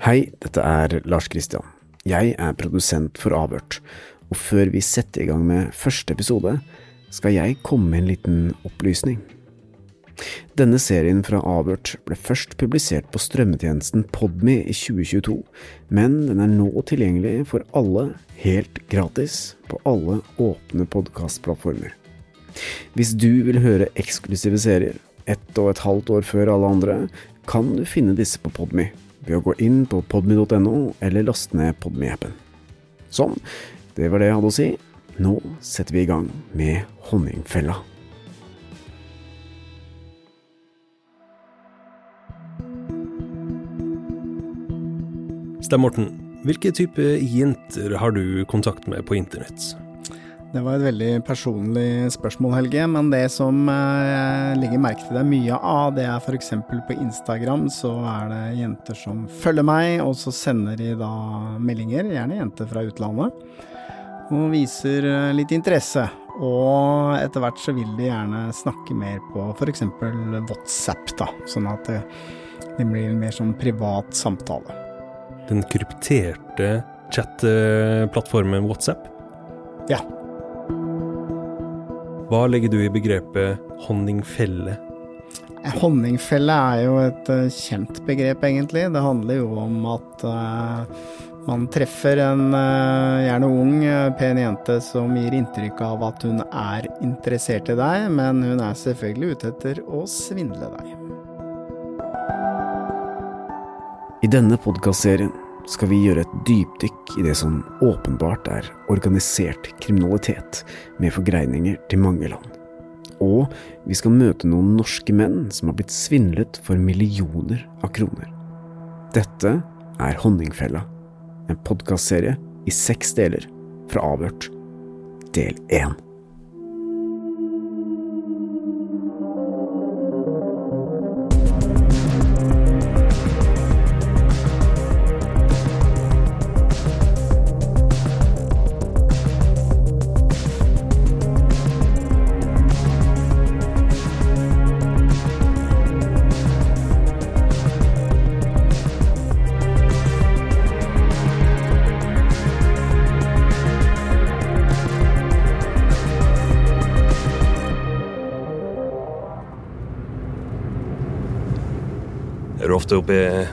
Hei, dette er Lars Kristian. Jeg er produsent for Avhørt, og før vi setter i gang med første episode, skal jeg komme med en liten opplysning. Denne serien fra Avhørt ble først publisert på strømmetjenesten Podme i 2022, men den er nå tilgjengelig for alle helt gratis på alle åpne podkastplattformer. Hvis du vil høre eksklusive serier ett og et halvt år før alle andre, kan du finne disse på Podme ved å gå inn på podmy.no eller laste ned Podmy-appen. Sånn, det var det jeg hadde å si. Nå setter vi i gang med Honningfella. Stem Morten, hvilke type jenter har du kontakt med på internett? Det var et veldig personlig spørsmål, Helge, men det som eh, jeg legger merke til deg mye av, det er f.eks. på Instagram så er det jenter som følger meg, og så sender de da meldinger, gjerne jenter fra utlandet, og viser eh, litt interesse. Og etter hvert så vil de gjerne snakke mer på f.eks. WhatsApp, da, sånn at det, det blir mer sånn privat samtale. Den krypterte chat-plattformen WhatsApp? Ja. Hva legger du i begrepet honningfelle? Honningfelle er jo et uh, kjent begrep, egentlig. Det handler jo om at uh, man treffer en gjerne ung, pen jente som gir inntrykk av at hun er interessert i deg, men hun er selvfølgelig ute etter å svindle deg. I denne podkastserien skal vi gjøre et dypdykk i det som åpenbart er organisert kriminalitet, med forgreininger til mange land. Og vi skal møte noen norske menn som har blitt svindlet for millioner av kroner. Dette er Honningfella, en podkastserie i seks deler fra Avhørt, del én.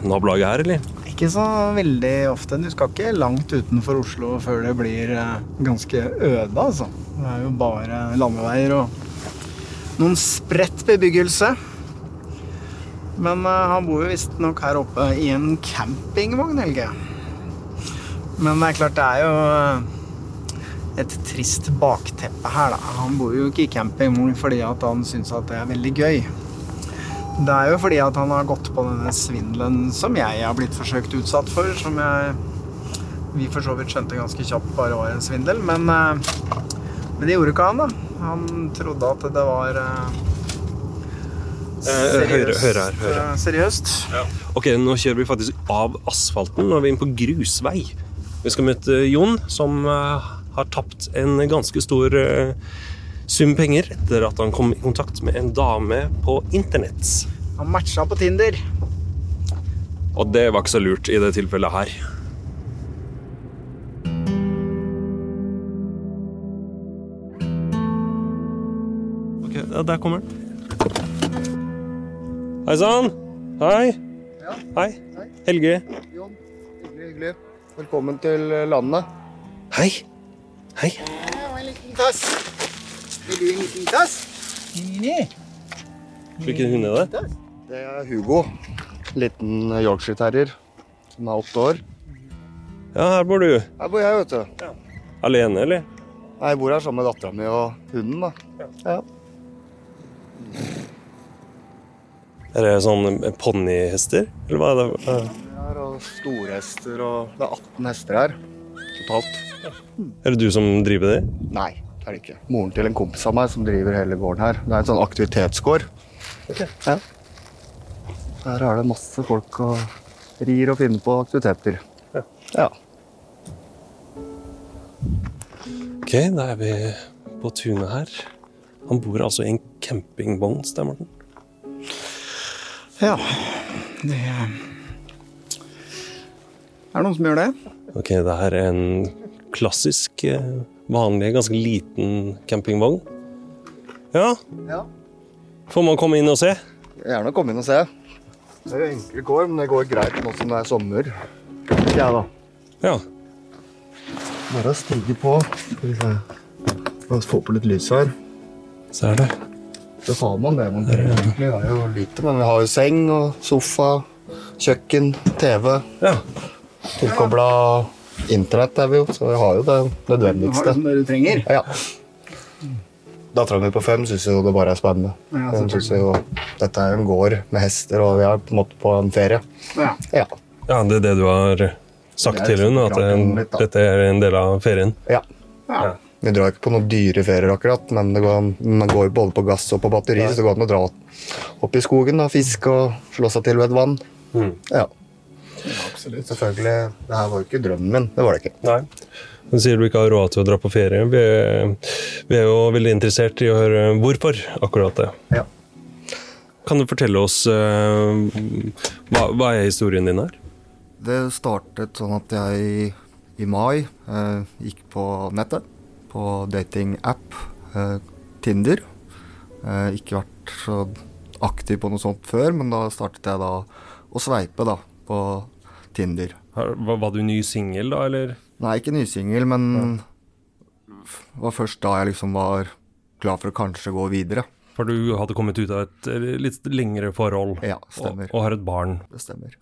Nabolaget her, eller? Ikke så veldig ofte. Du skal ikke langt utenfor Oslo før det blir eh, ganske øde, altså. Det er jo bare landeveier og noen spredt bebyggelse. Men eh, han bor jo visstnok her oppe i en campingvogn, Helge. Men det er klart, det er jo eh, et trist bakteppe her, da. Han bor jo ikke i campingvogn fordi han syns at det er veldig gøy. Det er jo fordi at han har gått på denne svindelen som jeg har blitt forsøkt utsatt for, som jeg vi for så vidt skjønte ganske kjapt bare var en svindel. Men, eh, men det gjorde ikke han, da. Han trodde at det var Seriøst. Eh, høyre, høyre her, høyre. eh, seriøst. Ok, nå kjører vi faktisk av asfalten. Nå er vi inne på grusvei. Vi skal møte Jon, som eh, har tapt en ganske stor eh, sum penger etter at han kom i kontakt med en dame på internett. Han matcha på Tinder. Og det var ikke så lurt i det tilfellet her. Ok, ja, der kommer han. Hei sann! Hei. Ja. Hei. Hei. Helge. Jon, hyggelig, hyggelig. Velkommen til landet. Hei. Hei. Var en liten tass. Vil du inn i? Inni. Hvilken hund er det? Det er Hugo. Liten Yorkshire terrier som er åtte år. Ja, her bor du. Her bor jeg, vet du. Alene, eller? Nei, Jeg bor her sammen med dattera mi og hunden. da. Ja. Er det sånn ponnihester? Eller hva er det? Eh, Vi har og storhester og Det er 18 hester her totalt. Er det du som driver det? Nei, det er det ikke. Moren til en kompis av meg som driver hele gården her. Det er en sånn aktivitetsgård. Ja. Her er det masse folk og rir og finner på aktiviteter. Ja. Ok, da er vi på tunet her. Han bor altså i en campingvogn, stemmer den? Ja, det Er det noen som gjør det? Ok, det her er en klassisk, eh, vanlig, ganske liten campingvogn. Ja, Ja. får man komme inn og se? Gjerne komme inn og se. Det er enkle kår, men det går greit nå som det er sommer. Ja da. Ja. Bare stige på. Skal vi se. La oss få på litt lys her. Så er det. Så har man det man trenger. Det er jo lite, men vi har jo seng og sofa, kjøkken, TV. Ja. Tilkobla internett er vi jo, så vi har jo det Du har nødvendigste. det som dere trenger. Ja. Dattera mi på fem syns jo det bare er spennende. Ja, Hun synes jo Dette er jo en gård med hester, og vi er på en måte på en ferie. Ja. Ja. ja, det er det du har sagt til henne, at litt, dette er en del av ferien. ja. Ja. Vi drar ikke på noen dyre ferier, akkurat, men det går, man går både på gass og på batteri, så det går an å dra opp i skogen og fiske og slå seg til ved et vann. Mm. Ja, Absolutt. selvfølgelig. Det her var jo ikke drømmen min. Det var det ikke. Nei. Men sier du ikke har råd til å dra på ferie. Vi er, vi er jo veldig interessert i å høre hvorfor akkurat det. Ja. Kan du fortelle oss uh, hva, hva er historien din her? Det startet sånn at jeg i mai uh, gikk på nettet, på datingapp, uh, Tinder. Eh, ikke vært så aktiv på noe sånt før, men da startet jeg da å sveipe da, på Tinder. Var, du ny singel da, eller? Nei, ikke nysingel, men det var først da jeg liksom var klar for å kanskje gå videre. For du hadde kommet ut av et litt lengre forhold Ja, og, stemmer. og har et barn. Det stemmer.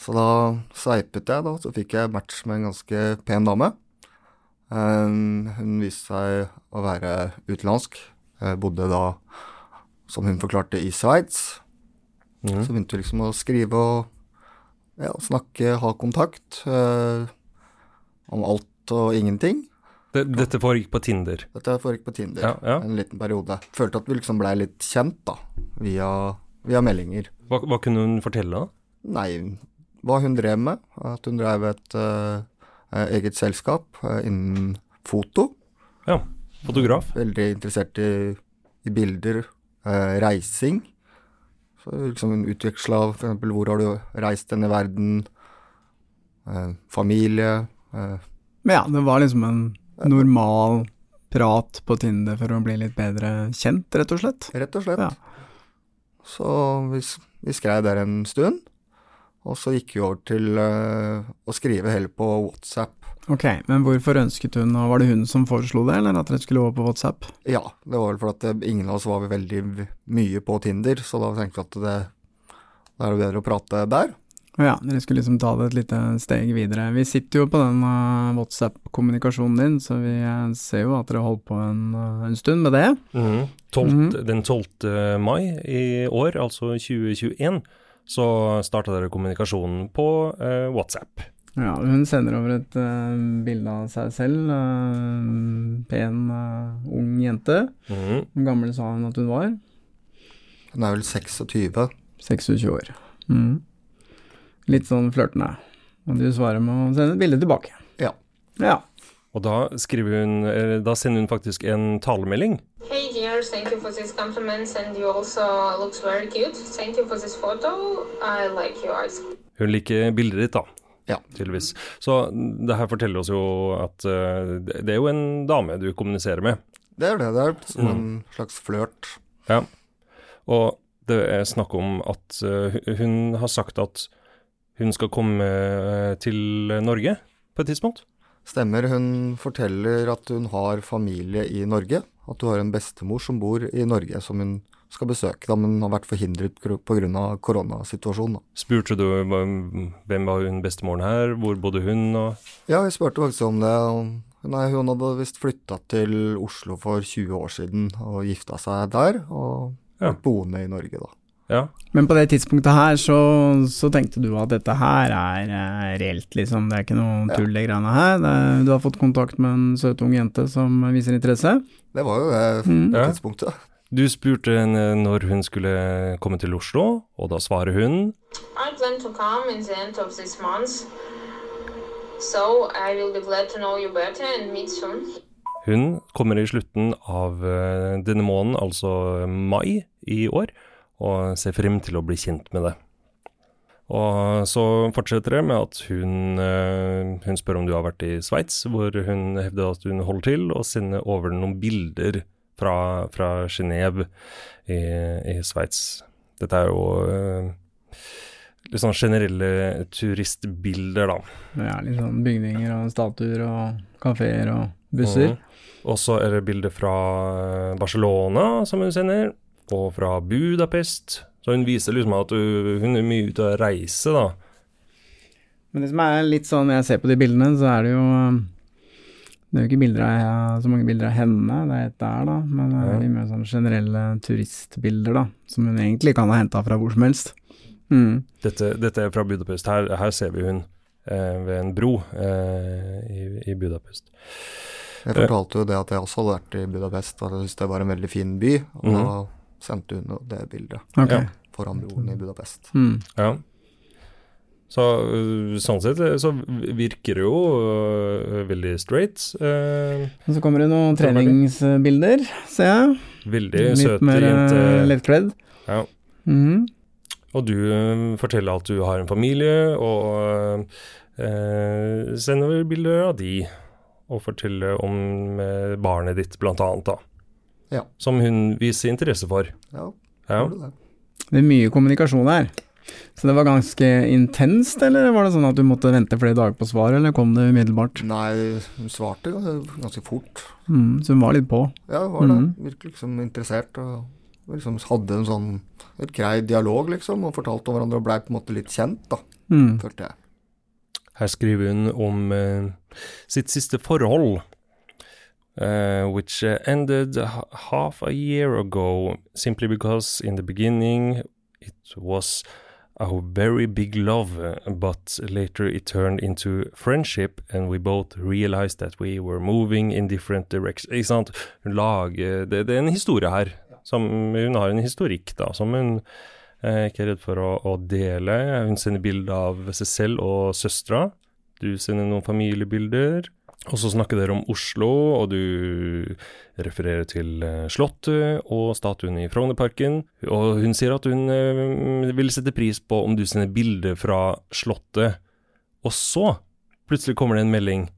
Så da sveipet jeg, da, så fikk jeg match med en ganske pen dame. Um, hun viste seg å være utenlandsk. Jeg bodde da, som hun forklarte, i Sveits. Mm. Så begynte vi liksom å skrive og ja, snakke, ha kontakt. eh, om alt og ingenting. Det, dette foregikk på Tinder. Dette foregikk på Tinder Ja, ja. en liten periode. Følte at vi liksom blei litt kjent, da, via, via meldinger. Hva, hva kunne hun fortelle da? Nei, hva hun drev med. At hun drev et eh, eget selskap uh, innen foto. Ja, fotograf. Veldig interessert i, i bilder, uh, reising. Så liksom hun utveksla f.eks. hvor har du reist denne verden, eh, familie. Eh, Men ja, det var liksom en normal prat på Tinder for å bli litt bedre kjent, rett og slett. rett og slett. Ja. Så vi, vi skrev der en stund. Og så gikk vi over til eh, å skrive heller på WhatsApp. Ok, men hvorfor ønsket hun, og var det hun som foreslo det, eller at dere skulle over på WhatsApp? Ja, det var vel fordi at eh, ingen av oss var veldig mye på Tinder, så da tenkte vi at det, det er bedre å prate der. Ja, dere skulle liksom ta det et lite steg videre. Vi sitter jo på den uh, WhatsApp-kommunikasjonen din, så vi eh, ser jo at dere holdt på en, uh, en stund med det. Mhm. Tolvt- Mhm. Den 12. mai i år, altså 2021, så starta dere kommunikasjonen på eh, WhatsApp. Ja, hun sender over et uh, bilde av seg selv. Uh, pen, uh, ung jente. Mhm. Hvor gammel sa hun at hun var? Hun er vel 26. 26 år. Mm. Litt sånn flørtende. Og du svarer med å sende et bilde tilbake. Ja. Ja. Og da skriver hun Da sender hun faktisk en talemelding. Hey dear, thank you for these compliments and you also looks very cute. Thank you for this photo. I like your eyes. Hun liker bildet ditt, da. Ja. Tydeligvis. Så det her forteller oss jo at uh, det er jo en dame du kommuniserer med. Det er det. Det er som en slags flørt. Ja. Og det er snakk om at uh, hun har sagt at hun skal komme eh, til Norge på et tidspunkt. Stemmer. Hun forteller at hun har familie i Norge. At hun har en bestemor som bor i Norge, som hun skal besøke, da, men har vært forhindret pga. koronasituasjonen. Spurte du hvem var hun bestemoren her, hvor bodde hun, og Ja, jeg spurte faktisk om det. Nei, hun hadde visst flytta til Oslo for 20 år siden og gifta seg der, og Ja. boende i Norge, da. Ja. Men på det tidspunktet her, så, så tenkte du at dette her er eh, reelt, liksom. Det er ikke noe tull, det greiene her. Det, er- du har fått kontakt med en søt ung jente som viser interesse. Det var jo det Mm. Ja. tidspunktet. Du spurte henne når hun skulle komme til Oslo, og da svarer hun I plan to come in the end of this month. So I will be glad to know you better and meet soon. Hun kommer i slutten av eh, denne måneden, altså mai i år, og ser frem til å bli kjent med det. Og så fortsetter det med at hun, eh, hun spør om du har vært i Sveits, hvor hun hevder at hun holder til å sende over noen bilder fra, fra Genéve i, i Sveits. Dette er jo eh, litt sånn generelle turistbilder, da. Det er litt sånn bygninger og statuer og kafeer og busser. Mm. Og så er det bilder fra eh, Barcelona som hun sender, og fra Budapest. Så hun viser liksom at hun, er mye ute og reiser, da. Men det som er litt sånn, når jeg ser på de bildene, så er det jo um, Det er jo ikke bilder av, så mange bilder av henne, det er et der, da. Men det er litt mer sånn generelle turistbilder, da. Som hun egentlig kan ha henta fra hvor som helst. Mm. Dette, dette er fra Budapest. Her, her ser vi hun eh, ved en bro eh, i, i Budapest. Jeg fortalte jo det at jeg også hadde vært i Budapest, og jeg syntes det var en veldig fin by. Og mm sendte hun det bildet okay. Ja. foran broren i Budapest. Mm. Ja. Så øh, sånn sett øh, så virker det jo uh, veldig straight. Uh, Og så kommer det noen treningsbilder, ser jeg. veldig Litt søte mer jente. lettkledd. Ja. Mhm. Og du forteller at du har en familie, og øh, sender bilder av de. Og forteller om barnet ditt, blant annet, da. Ja. Som hun viser interesse for. Ja, Ja. det. Det er mye kommunikasjon her. Så det var ganske intenst, eller var det sånn at du måtte vente flere dager på svar, eller kom det umiddelbart? Nei, hun svarte ganske fort. Mm, så hun var litt på. Ja, hun var det. Mhm. Virkelig liksom interessert. Og liksom hadde en sånn et grei dialog, liksom, og fortalte om hverandre og blei på en måte litt kjent, da, Mm. følte jeg. Her skriver hun om eh, sitt siste forhold, eh, which uh, ended half a year ago, simply because in the beginning it was a very big love, eh, but later it turned into friendship, and we both realized that we were moving in different directions. Hun lager, det, det er en historie her. Som, hun har en historikk da, som hun eh, ikke er redd for å, å dele. Hun sender bilder av seg selv og søstera. Du sender noen familiebilder. Og så snakker dere om Oslo, og du refererer til eh, Slottet og statuen i Frognerparken. Og hun sier at hun eh, vil sette pris på om du sender bilder fra Slottet. Og så plutselig kommer det en melding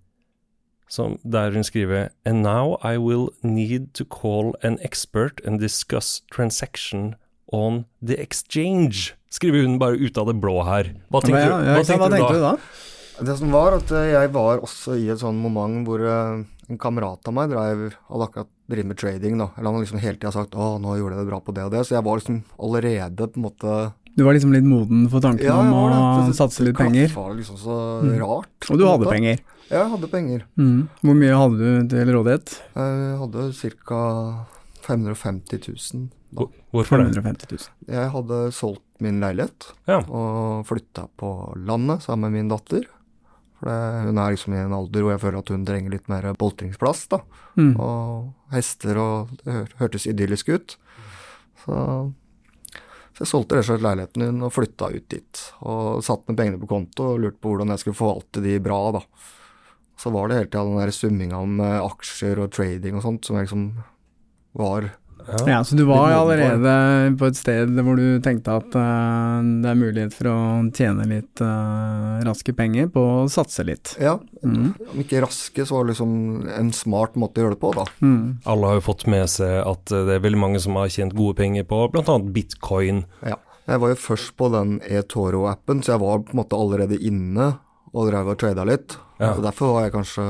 som, der hun skriver And now I will need to call an expert and discuss transaction on the exchange. Skriver hun bare ut av det blå her. Hva tenker, ja, ja, hva sant, hva tenkte du da? Det som var, at eh, jeg var også i et sånn moment hvor eh, en kamerat av meg drev, hadde akkurat drevet med trading, da. Eller han hadde liksom hele tida sagt 'Å, nå gjorde jeg det bra på det og det'. Så jeg var liksom allerede på en måte Du var liksom litt moden for tanken Ja, om å Det- satse litt det var liksom så Mm. rart. Og du hadde måte. penger. Ja, jeg hadde penger. Mm. Hvor mye hadde du til rådighet? Jeg hadde ca. 550 000. Da. Hvorfor det? 550 000. Jeg hadde solgt min leilighet Ja. og flytta på landet sammen med min datter. For det, hun er liksom i en alder hvor jeg føler at hun trenger litt mer boltringsplass. da. Mm. Og hester og Det hørtes idyllisk ut. Så, så jeg solgte rett og slett leiligheten min og flytta ut dit. Og satte ned pengene på konto og lurte på hvordan jeg skulle forvalte de bra, da. Så var det hele tida den der summinga med aksjer og trading og sånt som jeg liksom var Ja. Ja, så du var allerede på et sted hvor du tenkte at uh, det er mulighet for å tjene litt uh, raske penger på å satse litt. Ja, Mm. om ikke raske, så liksom en smart måte å gjøre det på, da. Mm. Alle har jo fått med seg at eh, det er veldig mange som har tjent gode penger på bl.a. bitcoin. Ja. Jeg var jo først på den eToro-appen, så jeg var på en måte allerede inne og drev og trada litt. Ja. Så derfor var jeg kanskje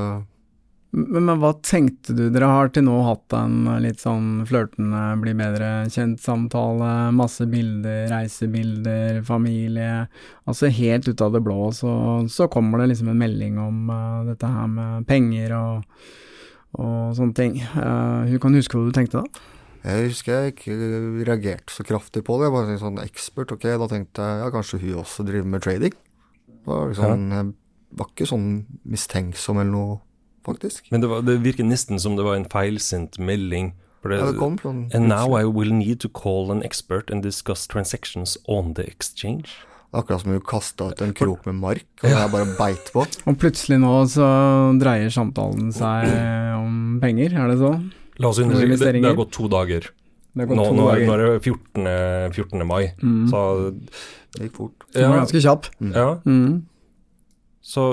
Men, men hva tenkte du? Dere har til nå hatt en litt sånn flørtende, bli bedre kjent-samtale, masse bilder, reisebilder, familie. Altså helt ut av det blå så, så kommer det liksom en melding om uh, dette her med penger og, og sånne ting. Uh, kan du huske hva du tenkte da? Jeg husker jeg ikke reagerte så kraftig på det. Jeg bare tenkte sånn ekspert, ok, da tenkte jeg ja, kanskje hun også driver med trading. Det var liksom, Jeg var ikke sånn mistenksom eller noe, faktisk. Men det, var, det virker nesten som det var en feilsendt melding. Det, Ja, det kom sånn And now I will need to call an expert and discuss transactions on the exchange. Akkurat som hun kasta ut en krok med mark, og jeg bare beit på. Og plutselig nå så dreier samtalen seg om penger, er det så? La oss understreke, det, det har gått to dager. Det gått Nå, to nå, er- dager. nå er det 14. 14. mai, Mm. så Det gikk fort. Den var ganske kjapp. ja, Mm. Så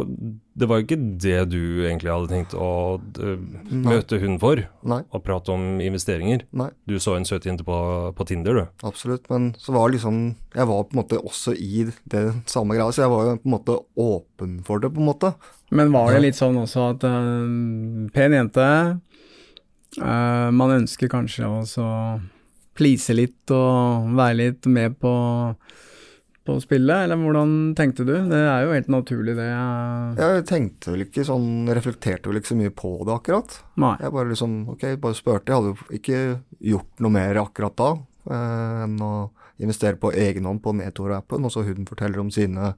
det var jo ikke det du egentlig hadde tenkt å møte hun for, Nei, og prate om investeringer? nei, Du så en søt jente på, på Tinder, du. absolutt. Men så var liksom Jeg var på en måte også i det samme greia, så jeg var jo på en måte åpen for det, på en måte. Men var det litt sånn også at eh, pen jente eh, Man ønsker kanskje også å please litt og være litt med på, på spillet, eller hvordan tenkte du? Det er jo helt naturlig, det. eh. Jeg tenkte vel ikke sånn Reflekterte vel ikke så mye på det akkurat. Nei. Jeg bare liksom Ok, bare spurte. Jeg hadde jo ikke gjort noe mer akkurat da eh, enn å investere på egen hånd på Netor-appen, og så hun forteller om sine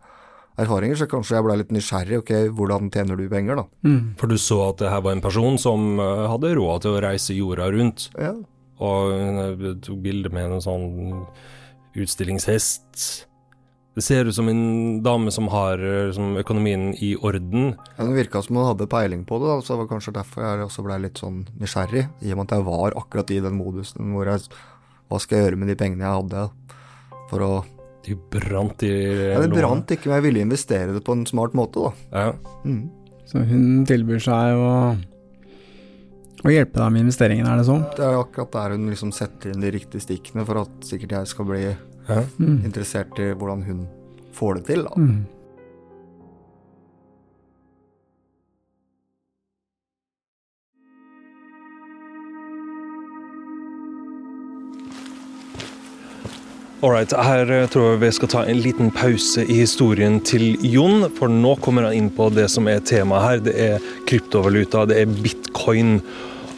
erfaringer, så kanskje jeg ble litt nysgjerrig. Ok, hvordan tjener du penger, da? Mm. For du så at det her var en person som eh, hadde råd til å reise jorda rundt, Ja, og hun tok bilde med en sånn utstillingshest. Det ser ut som en dame som har eh, som økonomien i orden. Ja, Det virka som hun hadde peiling på det, da, så det var kanskje derfor jeg også ble litt sånn nysgjerrig. I og med at jeg var akkurat i den modusen hvor jeg Hva skal jeg gjøre med de pengene jeg hadde? For å De brant i Ja, det brant ikke, men jeg ville investere det på en smart måte, da. Ja. Mm. Så hun tilbyr seg å, å hjelpe deg med investeringen, er det sånn? Det er akkurat der hun liksom setter inn de riktige stikkene for at sikkert jeg skal bli ja. Mm. interessert i hvordan hun får det til, da. Mm. Alright, her eh, tror jeg vi skal ta en liten pause i historien til Jon, for nå kommer han inn på det som er temaet her. Det er kryptovaluta, det er bitcoin.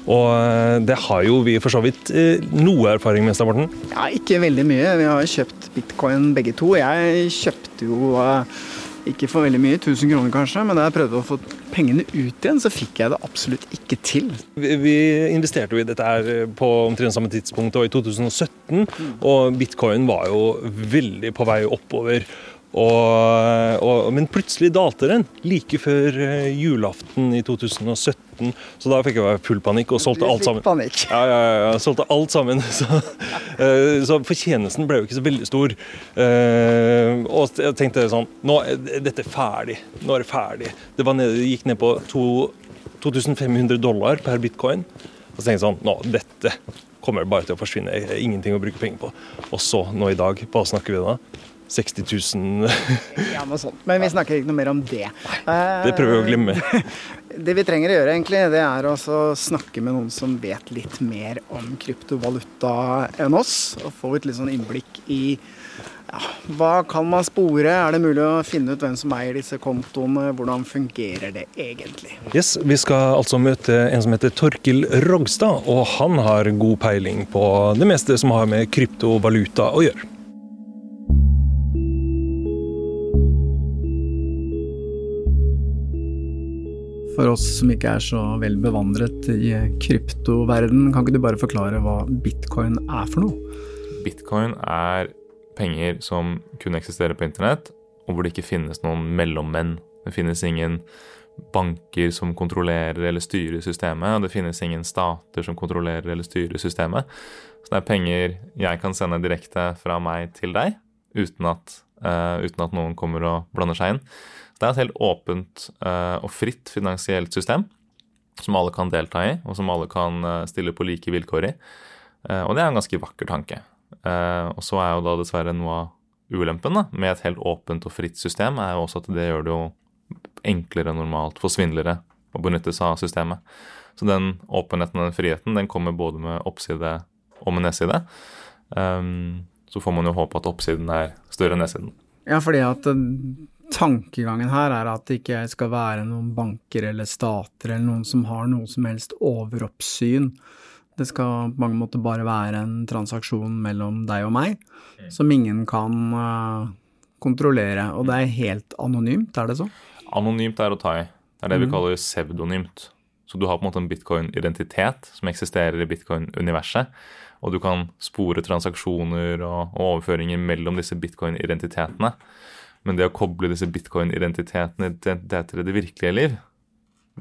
Og eh, det har jo vi for så vidt eh, noe erfaring med, Stein Morten. Ja, ikke veldig mye. Vi har kjøpt bitcoin begge to. Jeg kjøpte jo eh, ikke for veldig mye, 1000 kroner kanskje, men da jeg prøvde å få pengene ut igjen, så fikk jeg det absolutt ikke til. Vi, vi investerte jo i dette her på omtrent samme tidspunkt, og i 2017. Og bitcoin var jo veldig på vei oppover. Og, og, men plutselig dalte den like før eh, julaften i 2017. Så da fikk jeg full panikk og solgte alt sammen. Panikk. Ja, ja, ja, solgte alt sammen. Så, eh, så fortjenesten ble jo ikke så veldig stor. Eh, og jeg tenkte sånn Nå er dette ferdig. Nå er det ferdig. Det, var nede, det gikk ned på to, 2500 dollar per bitcoin. Og så tenkte jeg sånn Nå, dette kommer bare til å forsvinne. Ingenting å bruke penger på. Og så, nå i dag, hva snakker vi da? 60 000 Ja, noe sånt. Men vi snakker ikke noe mer om det. Det prøver vi å glemme. Det vi trenger å gjøre, egentlig, det er å snakke med noen som vet litt mer om kryptovaluta enn oss. Og få et litt sånn innblikk i ja, hva kan man spore? Er det mulig å finne ut hvem som eier disse kontoene? Hvordan fungerer det egentlig? Yes, Vi skal altså møte en som heter Torkil Rogstad, og han har god peiling på det meste som har med kryptovaluta å gjøre. For oss som ikke er så vel bevandret i kryptoverden, kan ikke du bare forklare hva bitcoin er for noe? Bitcoin er penger som kun eksisterer på internett, og hvor det ikke finnes noen mellommenn. Det finnes ingen banker som kontrollerer eller styrer systemet, og det finnes ingen stater som kontrollerer eller styrer systemet. Så det er penger jeg kan sende direkte fra meg til deg, uten at, uh, uten at noen kommer og blander seg inn. Det er et helt åpent eh, og fritt finansielt system som alle kan delta i, og som alle kan eh, stille på like vilkår i. Eh, og det er en ganske vakker tanke. Og så er jo da dessverre noe av ulempen da, med et helt åpent og fritt system, er jo også at det gjør det jo enklere normalt for svindlere å benytte seg av systemet. Så den åpenheten og den friheten den kommer både med oppside og med nedside. Um, så får man jo håpe at oppsiden er større enn nedsiden. Ja, fordi at tankegangen her er at det ikke skal være noen banker eller stater eller noen som har noe som helst overoppsyn. Det skal på mange måter bare være en transaksjon mellom deg og meg, som ingen kan eh, kontrollere. Og det er helt anonymt, er det så? Anonymt er å ta i. Det er det vi kaller pseudonymt. Så du har på en måte en bitcoin-identitet som eksisterer i bitcoin-universet. Og du kan spore transaksjoner og, og overføringer mellom disse bitcoin-identitetene. Men det å koble disse bitcoin-identitetene til det virkelige liv,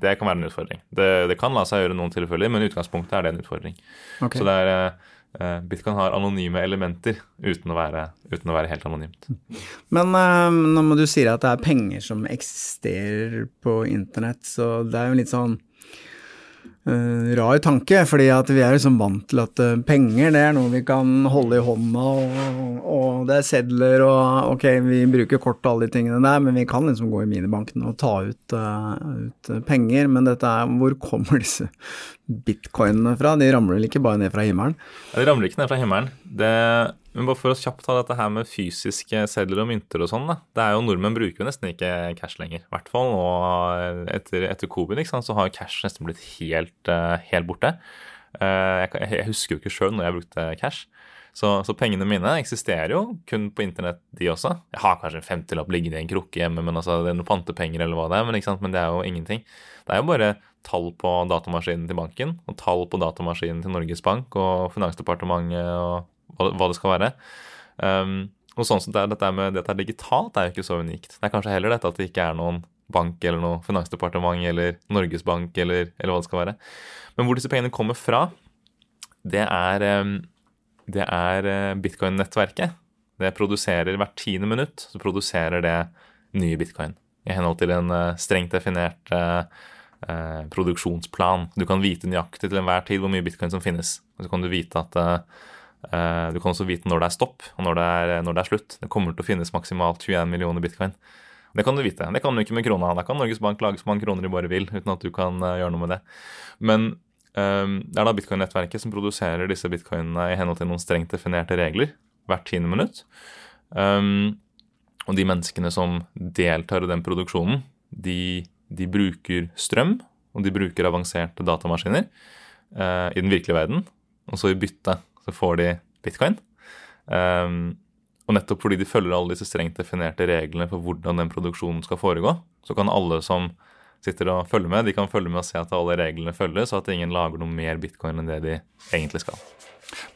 det kan være en utfordring. Det, det kan la seg gjøre i noen tilfeller, men i utgangspunktet er det en utfordring. Okay. Så det er, eh, eh, Bitcoin har anonyme elementer uten å være, uten å være helt anonymt. Men nå når du sier at det er penger som eksisterer på internett, så det er jo litt sånn uh, rar tanke, fordi vi er liksom vant til at uh, penger det er noe vi kan holde i hånda, og, og det er sedler og ok, vi bruker kort og alle de tingene der, men vi kan liksom gå i minibanken og ta ut, uh, ut penger. Men dette er Hvor kommer disse bitcoinene fra? De ramler vel ikke bare ned fra himmelen? Ja, de ramler ikke ned fra himmelen. Det, men bare for å kjapt ta dette her med fysiske sedler og mynter og sånn, da. Det er jo Nordmenn bruker jo nesten ikke cash lenger. I hvert fall og etter, etter covid ikke sant, så har cash nesten blitt helt, uh, helt borte. Jeg, jeg, husker jo ikke sjøl når jeg brukte cash. Så, så, pengene mine eksisterer jo kun på internett, de også. Jeg har kanskje en femtilapp liggende i en krukke hjemme, men altså, det er noen pantepenger eller hva det er, men, men, det er jo ingenting. Det er jo bare tall på datamaskinen til banken og tall på datamaskinen til Norges Bank og Finansdepartementet og hva, det skal være. Um, og sånn som det er, dette med det er digitalt, er jo ikke så unikt. Det er kanskje heller dette at det ikke er noen bank eller noe finansdepartement eller Norges Bank eller, eller hva det skal være. Men hvor disse pengene kommer fra, det er um, det er eh, bitcoin-nettverket. Det produserer hvert tiende minutt så produserer det nye bitcoin. I henhold til en eh, strengt definert eh, produksjonsplan. Du kan vite nøyaktig til enhver tid hvor mye bitcoin som finnes. Og så kan du vite at du kan også vite når det er stopp, og når det er, når det er, slutt. Det kommer til å finnes maksimalt 21 millioner bitcoin. Det kan du vite. Det kan du ikke med krona. Da kan Norges Bank lage så mange kroner de bare vil, uten at du kan uh, gjøre noe med det. Men um, det er da bitcoin-nettverket som produserer disse bitcoinene i henhold til noen strengt definerte regler hvert tiende minutt. Um, og de menneskene som deltar i den produksjonen, de, de bruker strøm, og de bruker avanserte datamaskiner uh, i den virkelige verden. Og så i bytte så får de bitcoin. Um, og nettopp fordi de følger alle disse strengt definerte reglene for hvordan den produksjonen skal foregå, så kan alle som sitter og følger med. De kan følge med og se at alle reglene følges, og at ingen lager noe mer bitcoin enn det de egentlig skal.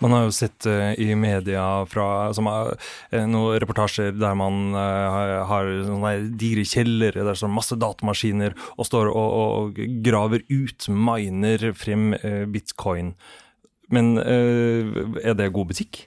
Man har jo sett uh, i media fra som, uh, noen reportasjer der man uh, har sånne digre kjellere der står masse datamaskiner og står og, og graver ut, miner frem bitcoin. Men er det god butikk?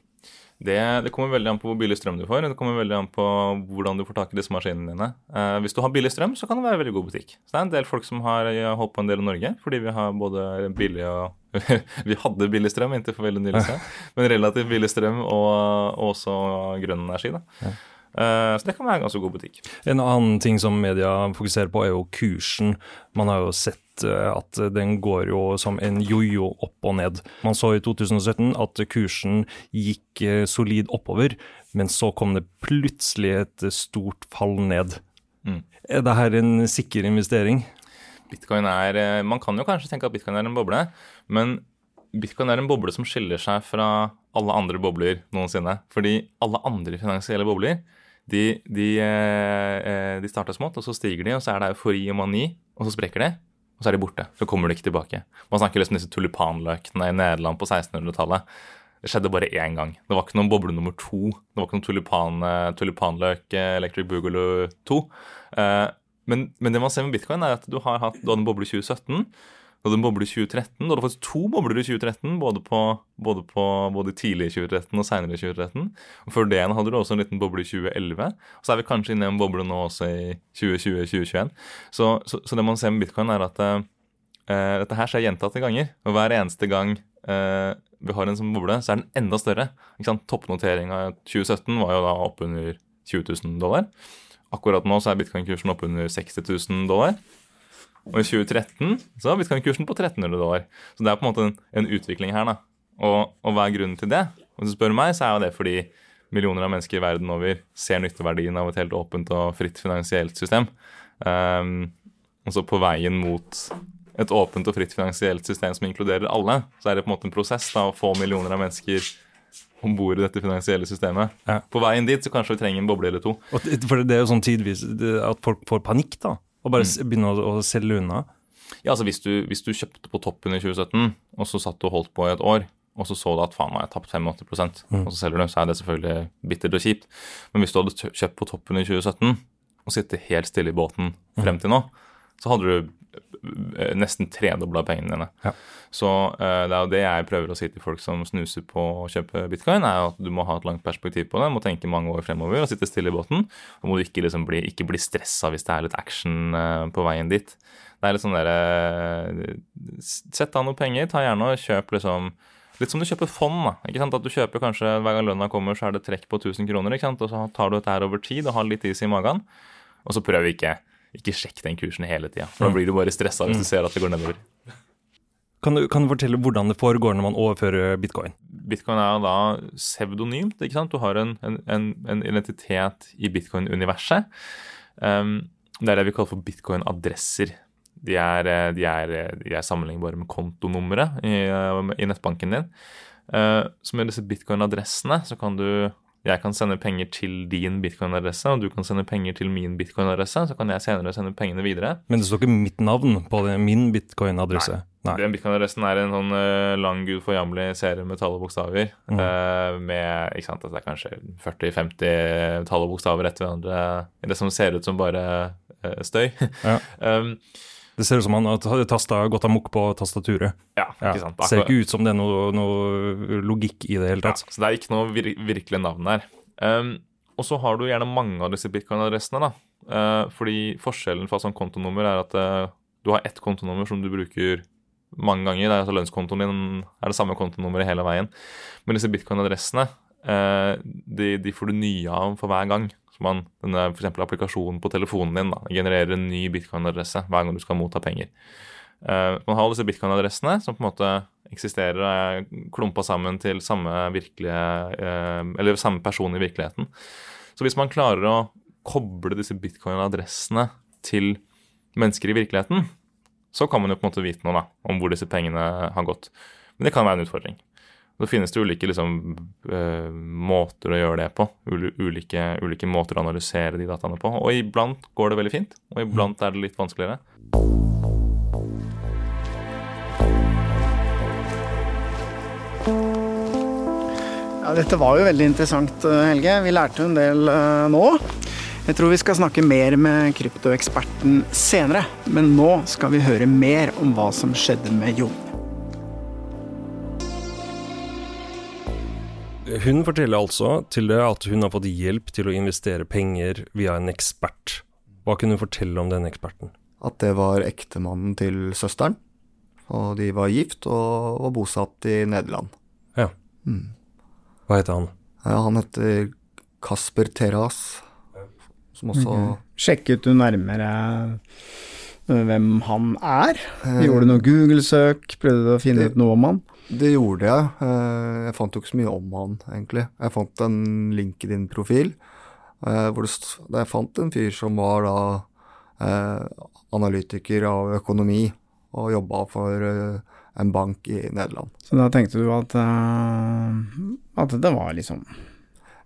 Det, det, kommer veldig an på hvor billig strøm du får. Det kommer veldig an på hvordan du får tak i disse maskinene dine. Eh, hvis du har billig strøm, så kan det være veldig god butikk. Så det er en del folk som har holdt på en del i Norge, fordi vi har både billig og Vi hadde billig strøm inntil for veldig nylig siden, men relativt billig strøm og, og også grønn energi. da. Ja. Eh, så det kan være en ganske god butikk. En annen ting som media fokuserer på, er jo kursen. Man har jo sett eh, at den går jo som en jojo opp og ned. Man så i 2017 at kursen gikk eh, solid oppover, men så kom det plutselig et stort fall ned. Mm. Er dette en sikker investering? Bitcoin er Man kan jo kanskje tenke at bitcoin er en boble, men bitcoin er en boble som skiller seg fra alle andre bobler noensinne. Fordi alle andre finansielle bobler de, de, eh, eh, de starter smått, og så stiger de, og så er det eufori og mani, og så sprekker de. Og så er de borte. Så kommer de ikke tilbake. Man snakker liksom disse tulipanløkene i Nederland på 1600-tallet. Det skjedde bare én gang. Det var ikke noen boble nummer to. Det var ikke noen tulipan, eh, tulipanløk Electric Boogaloo 2. Men, men, det man ser med bitcoin, er at du har hatt du hadde en boble i 2017. Du hadde en boble i 2013. Du hadde faktisk to bobler i 2013, både, på, både, på, både tidlig i 2013 og seinere i 2013. Og Før det hadde du også en liten boble i 2011. Og så er vi kanskje inne i en boble nå også i 2020-2021. Så, så, så, det man ser med bitcoin, er at uh, dette her skjer gjentatte ganger. Og hver eneste gang uh, vi har en sånn boble, så er den enda større. Toppnoteringa i 2017 var jo da oppunder 20 000 dollar. Akkurat nå så er bitcoin-kursen oppunder 60 000 dollar. Og i 2013 så har bitcoin-kursen på 1300 dollar. Så det er på en måte en, en utvikling her. da. Og, og, hva er grunnen til det? Hvis du spør meg, så er jo det fordi millioner av mennesker i verden over ser nytteverdien av et helt åpent og fritt finansielt system. Um, og så på veien mot et åpent og fritt finansielt system som inkluderer alle, så er det på en måte en prosess da, å få millioner av mennesker om bord i dette finansielle systemet. Ja. På veien dit så kanskje vi trenger en boble eller to. For Det er jo sånn tidvis at folk får panikk, da. Og bare mm. begynne å, å, selge unna? Ja, altså hvis du, hvis du, kjøpte på toppen i 2017, og så satt du og holdt på i et år, og så så du at faen, jeg har tapt 85 mm. og så selger du, så er det selvfølgelig bittert og kjipt. Men hvis du hadde kjøpt på toppen i 2017 og sittet helt stille i båten frem mm. til nå, så hadde du nesten tredobla pengene dine. Ja. Så eh, det er jo det jeg prøver å si til folk som snuser på å kjøpe bitcoin, er jo at du må ha et langt perspektiv på det, må tenke mange år fremover og sitte stille i båten. Og må du ikke, liksom bli, ikke bli stressa hvis det er litt action eh, på veien dit. Det er litt sånn derre Sett av noe penger, ta gjerne og kjøp liksom Litt som du kjøper fond. da, ikke sant? At du kjøper kanskje Hver gang lønna kommer, så er det trekk på 1000 kroner. ikke sant? Og så tar du dette her over tid og har litt is i magen. Og så prøv ikke ikke sjekk den kursen hele tida. For da blir du bare stressa hvis du ser at det går nedover. Kan du, kan du fortelle hvordan det foregår når man overfører bitcoin? Bitcoin er da pseudonymt. ikke sant? Du har en, en, en, en identitet i bitcoin-universet. Um, det er det vi kaller for bitcoin-adresser. De er, eh, de, de er sammenlignbare med kontonummeret i, eh, i nettbanken din. Uh, så med disse bitcoin-adressene så kan du jeg kan sende penger til din bitcoin-adresse, og du kan sende penger til min bitcoin-adresse. Så kan jeg senere sende pengene videre. Men det står ikke mitt navn på det, min bitcoin-adresse? Nei. Den bitcoin-adressen er en sånn uh, lang, gudforjammerlig serie med tall og bokstaver. Mm. Uh, med ikke sant, at det er kanskje 40-50 tall og bokstaver etter hverandre det som ser ut som bare uh, støy. Ja. um, det ser ut som han har tasta gått amok på tastaturet. Ja, ikke sant. Det ser ikke ut som det er noe, noe logikk i det hele tatt. Ja, så det er ikke noe vir virkelig navn der. Um, og så har du gjerne mange av disse bitcoin-adressene. da. Uh, fordi forskjellen fra sånn kontonummer er at uh, du har ett kontonummer som du bruker mange ganger. Det er altså Lønnskontoen din er det samme kontonummeret hele veien. Men disse bitcoin-adressene uh, de, de, får du nye av for hver gang. Så man, denne for applikasjonen på telefonen din da, genererer en ny bitcoin-adresse hver gang du skal motta penger. Uh, man har disse bitcoin-adressene som på en måte eksisterer og er klumpa sammen til samme, virkelige, uh, samme person i virkeligheten. Så hvis man klarer å koble disse bitcoin-adressene til mennesker i virkeligheten, så kan man jo på en måte vite noe da, om hvor disse pengene har gått. Men det kan være en utfordring. Så finnes det ulike liksom, uh, måter å gjøre det på. Ulike, ulike, måter å analysere de dataene på. Og iblant går det veldig fint, og iblant er det litt vanskeligere. Ja, dette var jo veldig interessant, eh, Helge. Vi lærte en del uh, nå. Jeg tror vi skal snakke mer med kryptoeksperten senere, men nå skal vi høre mer om hva som skjedde med Jon. Hun forteller altså til det at hun har fått hjelp til å investere penger via en ekspert. Hva kunne hun fortelle om denne eksperten? At det var ektemannen til søsteren. Og de var gift og var bosatt i Nederland. Ja. Mm. Hva heter han? Ja, han heter Kasper Teras. Som også okay. Sjekket du nærmere hvem han er? Gjorde du noe Google-søk? Prøvde du å finne ut noe om han? Det gjorde jeg. Eh, jeg fant jo ikke så mye om han, egentlig. Jeg fant en LinkedIn-profil eh, hvor det, jeg fant en fyr som var da eh, analytiker av økonomi og jobba for en bank i Nederland. Så da tenkte du at, at det var liksom seriøst?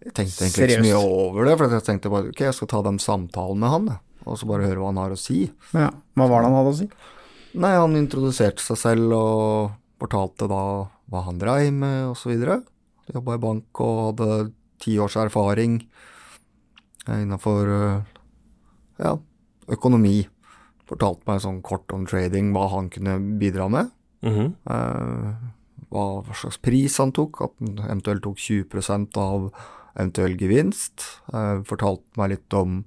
Jeg tenkte egentlig ikke så mye over det, for jeg tenkte bare ok, jeg skal ta den samtalen med han, og så bare høre hva han har å si. Ja, Hva var det han hadde å si? Nei, han introduserte seg selv og fortalte da hva han dreiv med, osv. Jobba i bank og hadde ti års erfaring innafor ja, økonomi. Fortalte meg sånn kort om trading, hva han kunne bidra med. Mm -hmm. eh, hva, hva, slags pris han tok, at han eventuelt tok 20% av eventuell gevinst. Eh, fortalte meg litt om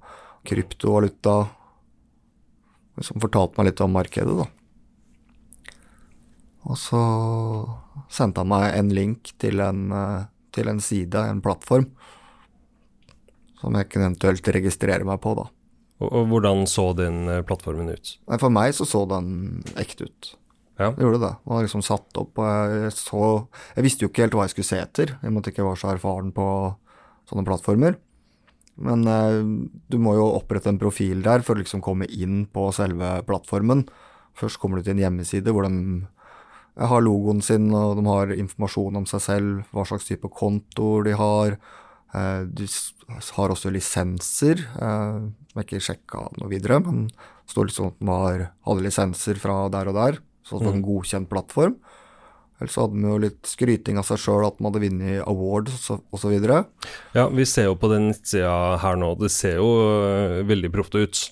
kryptovaluta. Som fortalte meg litt om markedet, da. Og så sendte han meg en link til en, eh, til en side, en plattform, som jeg kunne eventuelt registrere meg på, da. Og, og hvordan så den eh, plattformen ut? For meg så så den ekte ut. Ja. Det gjorde det. Den var liksom satt opp, og jeg så Jeg visste jo ikke helt hva jeg skulle se etter, i og med at jeg ikke var så erfaren på sånne plattformer. Men eh, du må jo opprette en profil der for å liksom komme inn på selve plattformen. Først kommer du til en hjemmeside hvor de har logoen sin, og de har informasjon om seg selv, hva slags type kontoer de har. Eh, de har også lisenser, eh, som jeg ikke sjekka noe videre, men det står liksom at de har, hadde lisenser fra der og der, så det var en mm. godkjent plattform. Ellers så hadde de jo litt skryting av seg sjøl, at de hadde vunnet awards osv. Ja, vi ser jo på den nettsida her nå, det ser jo eh, veldig proft ut.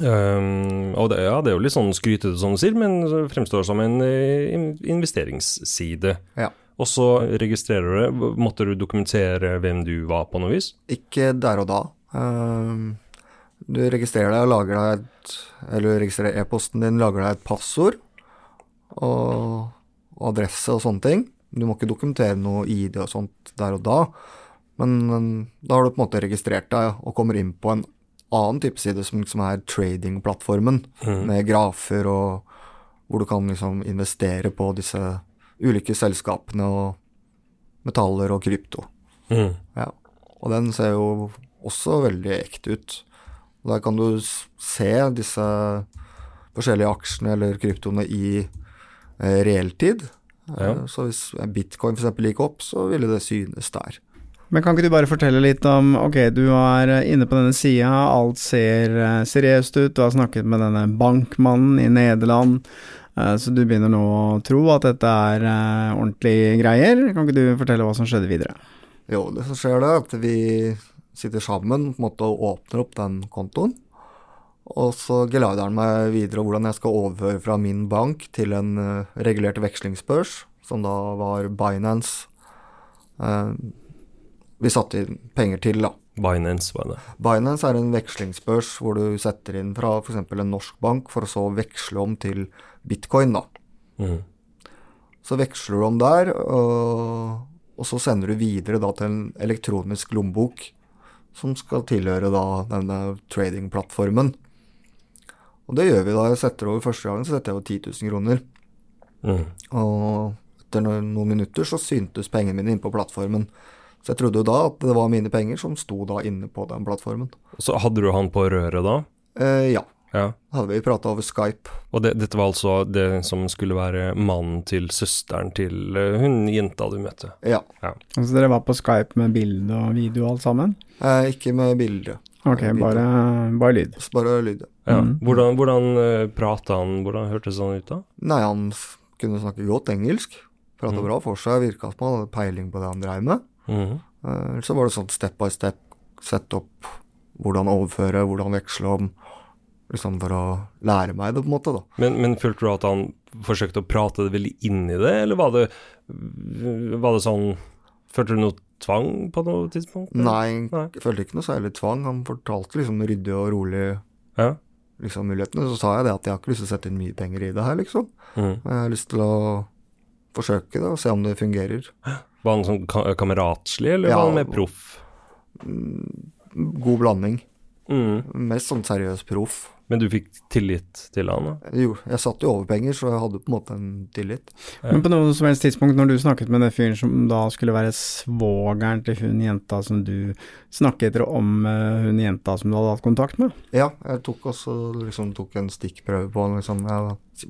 Um, og det, ja, det er jo litt sånn skrytete som du sier, men fremstår som en eh, investeringsside. Ja. Og så registrerer du det. Måtte du dokumentere hvem du var på noe vis? Ikke der og da. Um, Du registrerer deg og lager deg et Eller registrerer e-posten din, lager deg et passord og, og adresse og sånne ting. Du må ikke dokumentere noe ID og sånt der og da, men men da har du på en måte registrert deg og kommer inn på en annen type side som liksom er tradingplattformen, med grafer og hvor du kan liksom investere på disse ulike selskapene og metaller og krypto. Mm. Ja, og den ser jo også veldig ekte ut. Og Der kan du se disse forskjellige aksjene eller kryptoene i realtid. Ja. Eh, Så hvis bitcoin f.eks. gikk opp, så ville det synes der. Men kan ikke du bare fortelle litt om Ok, du er eh, inne på denne sida, alt ser eh, seriøst ut, du har snakket med denne bankmannen i Nederland, eh, så du begynner nå å tro at dette er eh, ordentlige greier. Kan ikke du fortelle hva som skjedde videre? Jo, det som skjer det er at vi sitter sammen på en måte, og åpner opp den kontoen. Og så geleider han meg videre hvordan jeg skal overføre fra min bank til en eh, regulert vekslingsbørs, som da var Binance. Eh, vi satte inn penger til, da. Binance var det. Binance er en vekslingsbørs hvor du setter inn fra f.eks. en norsk bank for å så veksle om til bitcoin, da. Mm. Så veksler du om der, og, og så sender du videre da til en elektronisk lommebok som skal tilhøre da denne tradingplattformen. Og det gjør vi da. Jeg setter over første gangen så setter jeg over 10 000 kroner. Mm. Og etter no- noen minutter så syntes pengene mine inne på plattformen. Så jeg trodde jo da at det var mine penger som sto da inne på den plattformen. Så hadde du han på røret da? Eh, ja, Ja. hadde vi prata over Skype. Og det, dette var altså det som skulle være mannen til søsteren til eh, hun jenta du møtte? Ja. Altså dere var på Skype med bilde og video alt sammen? Eh, ikke med bilde, Ok, bare, bare lyd. bare lyd. Ja. Mm. Hvordan, hvordan uh, prata han, hvordan hørtes han ut da? Nei, han f- kunne snakke godt engelsk. Prata Mm. bra for seg, virka som han hadde peiling på det han dreiv med. Mm. Uh, så var det sånn step by step, sett opp hvordan overføre, hvordan veksle om. Liksom for å lære meg det, på en måte, da. Men, men følte du at han forsøkte å prate det veldig inn i det, eller var det, var det sånn Følte du noe tvang på noe tidspunkt? Nei, Nei. jeg følte ikke noe særlig tvang. Han fortalte liksom ryddig og rolig Ja. liksom mulighetene. Så sa jeg det at jeg har ikke lyst til å sette inn mye penger i det her, liksom. Men jeg har lyst til å forsøke det og se om det fungerer. Var han sånn kameratslig, eller Ja. var han mer proff? God blanding. Mhm. Mest sånn seriøs proff. Men du fikk tillit til han da? Jo, jeg satt jo over penger, så jeg hadde på en måte en tillit. Ja. Men på noe som helst tidspunkt, når du snakket med den fyren som da skulle være svogeren til hun jenta som du snakket om eh, hun jenta som du hadde hatt kontakt med? Ja, jeg tok også liksom tok en stikkprøve på liksom, ja,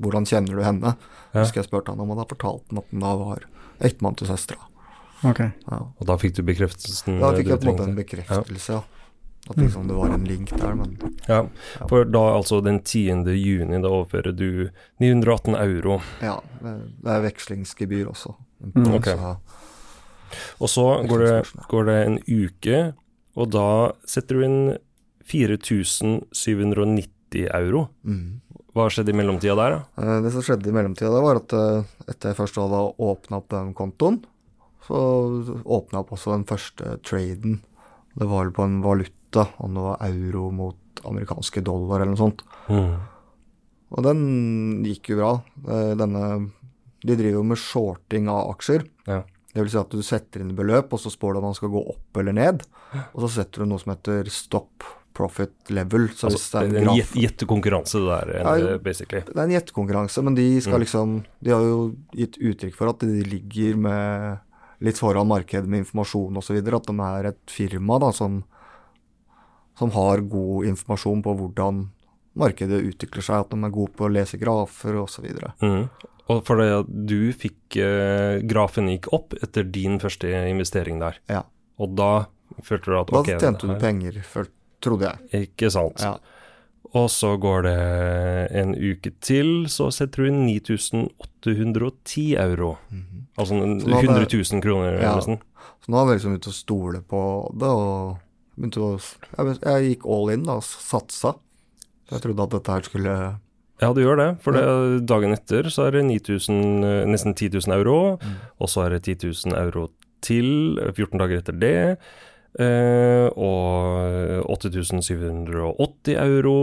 hvordan kjenner du henne? Ja. Husker jeg spurte han om, og da fortalte han at han da var ektemann til søstera. Okay. Ja. Og da fikk du bekreftelsen Da fikk jeg på en måte en bekreftelse, ja. At liksom det var en link der, men Ja, for da altså den 10. juni, da overfører du 918 euro. ja, det, er vekslingsgebyr også. Mm, ok. Så, Og så går det, går det en uke, og da setter du inn 4790 euro. mm. Hva skjedde i mellomtida der, da? Eh, Det som skjedde i mellomtida, det var at eh, etter jeg først hadde åpna opp den kontoen, så åpna jeg opp også den første traden. Det var vel på en valuta, om det var euro mot amerikanske dollar eller noe sånt. Og den gikk jo bra. Eh, Denne, de driver jo med shorting av aksjer. Ja. Det vil si at du setter inn beløp, og så spår du om man skal gå opp eller ned. Og så setter du noe som heter stop profit level. Så Altså, det er en gjettekonkurranse, det der, Ja, eh, basically. Det er en gjettekonkurranse, men de skal Mm. liksom De har jo gitt uttrykk for at de ligger med litt foran markedet med informasjon osv. At de er et firma da som, som har god informasjon på hvordan markedet utvikler seg, at de er gode på å lese grafer osv. Mhm. Og for det at du fikk eh, Grafen gikk opp etter din første investering der. Ja. Og da følte du at Da ok tjente du penger, føl- trodde jeg. Ikke sant. Ja. Og så går det en uke til, så setter du inn 9810 euro. Altså -hmm. Altså 100 000 kroner Ja. nesten. Så nå er vi liksom ute og stole på det, og å jeg, gikk all in da, satsa. Jeg trodde at dette her skulle Ja, du gjør det. For det, dagen etter så er det 9000, eh, nesten 10 000 euro. Og så er det 10 000 euro til eh, 14 dager etter det. Eh, og 8780 euro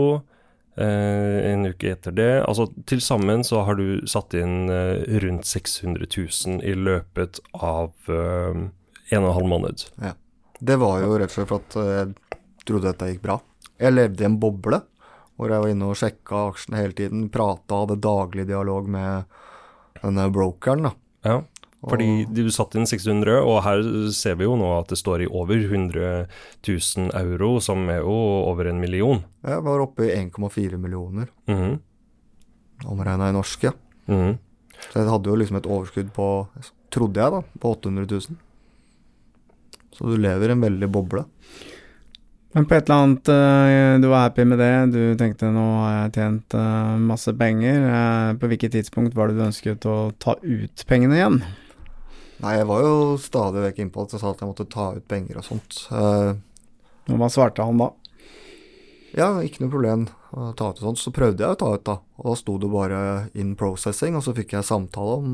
eh, en uke etter det. Altså til sammen så har du satt inn eh, rundt 600 000 i løpet av eh, en og en halv måned. Det var jo rett og slett for at eh, jeg trodde dette gikk bra. Jeg levde i en boble hvor jeg var inne og sjekka aksjene hele tiden. Prata, hadde daglig dialog med denne brokeren. da. Ja, fordi du satt inn 600, og her ser vi jo nå at det står i over 100 000 euro, som er jo over en million. Jeg var oppe i 1,4 millioner, Mhm, omregna i norske. -hmm. Så jeg hadde jo liksom et overskudd på, trodde jeg, da, på 800 000. Så du lever i en veldig boble. Men på et eller annet eh, Du var happy med det, du tenkte nå har jeg tjent eh, masse penger. Eh, På hvilket tidspunkt var det du ønsket å ta ut pengene igjen? Nei, jeg var jo stadig vekk innpå at jeg sa at jeg måtte ta ut penger og sånt. Og hva svarte han da? ja, ikke noe problem å ta ut og sånt. Så prøvde jeg å ta ut, da. Og da sto det bare in processing, og så fikk jeg samtale om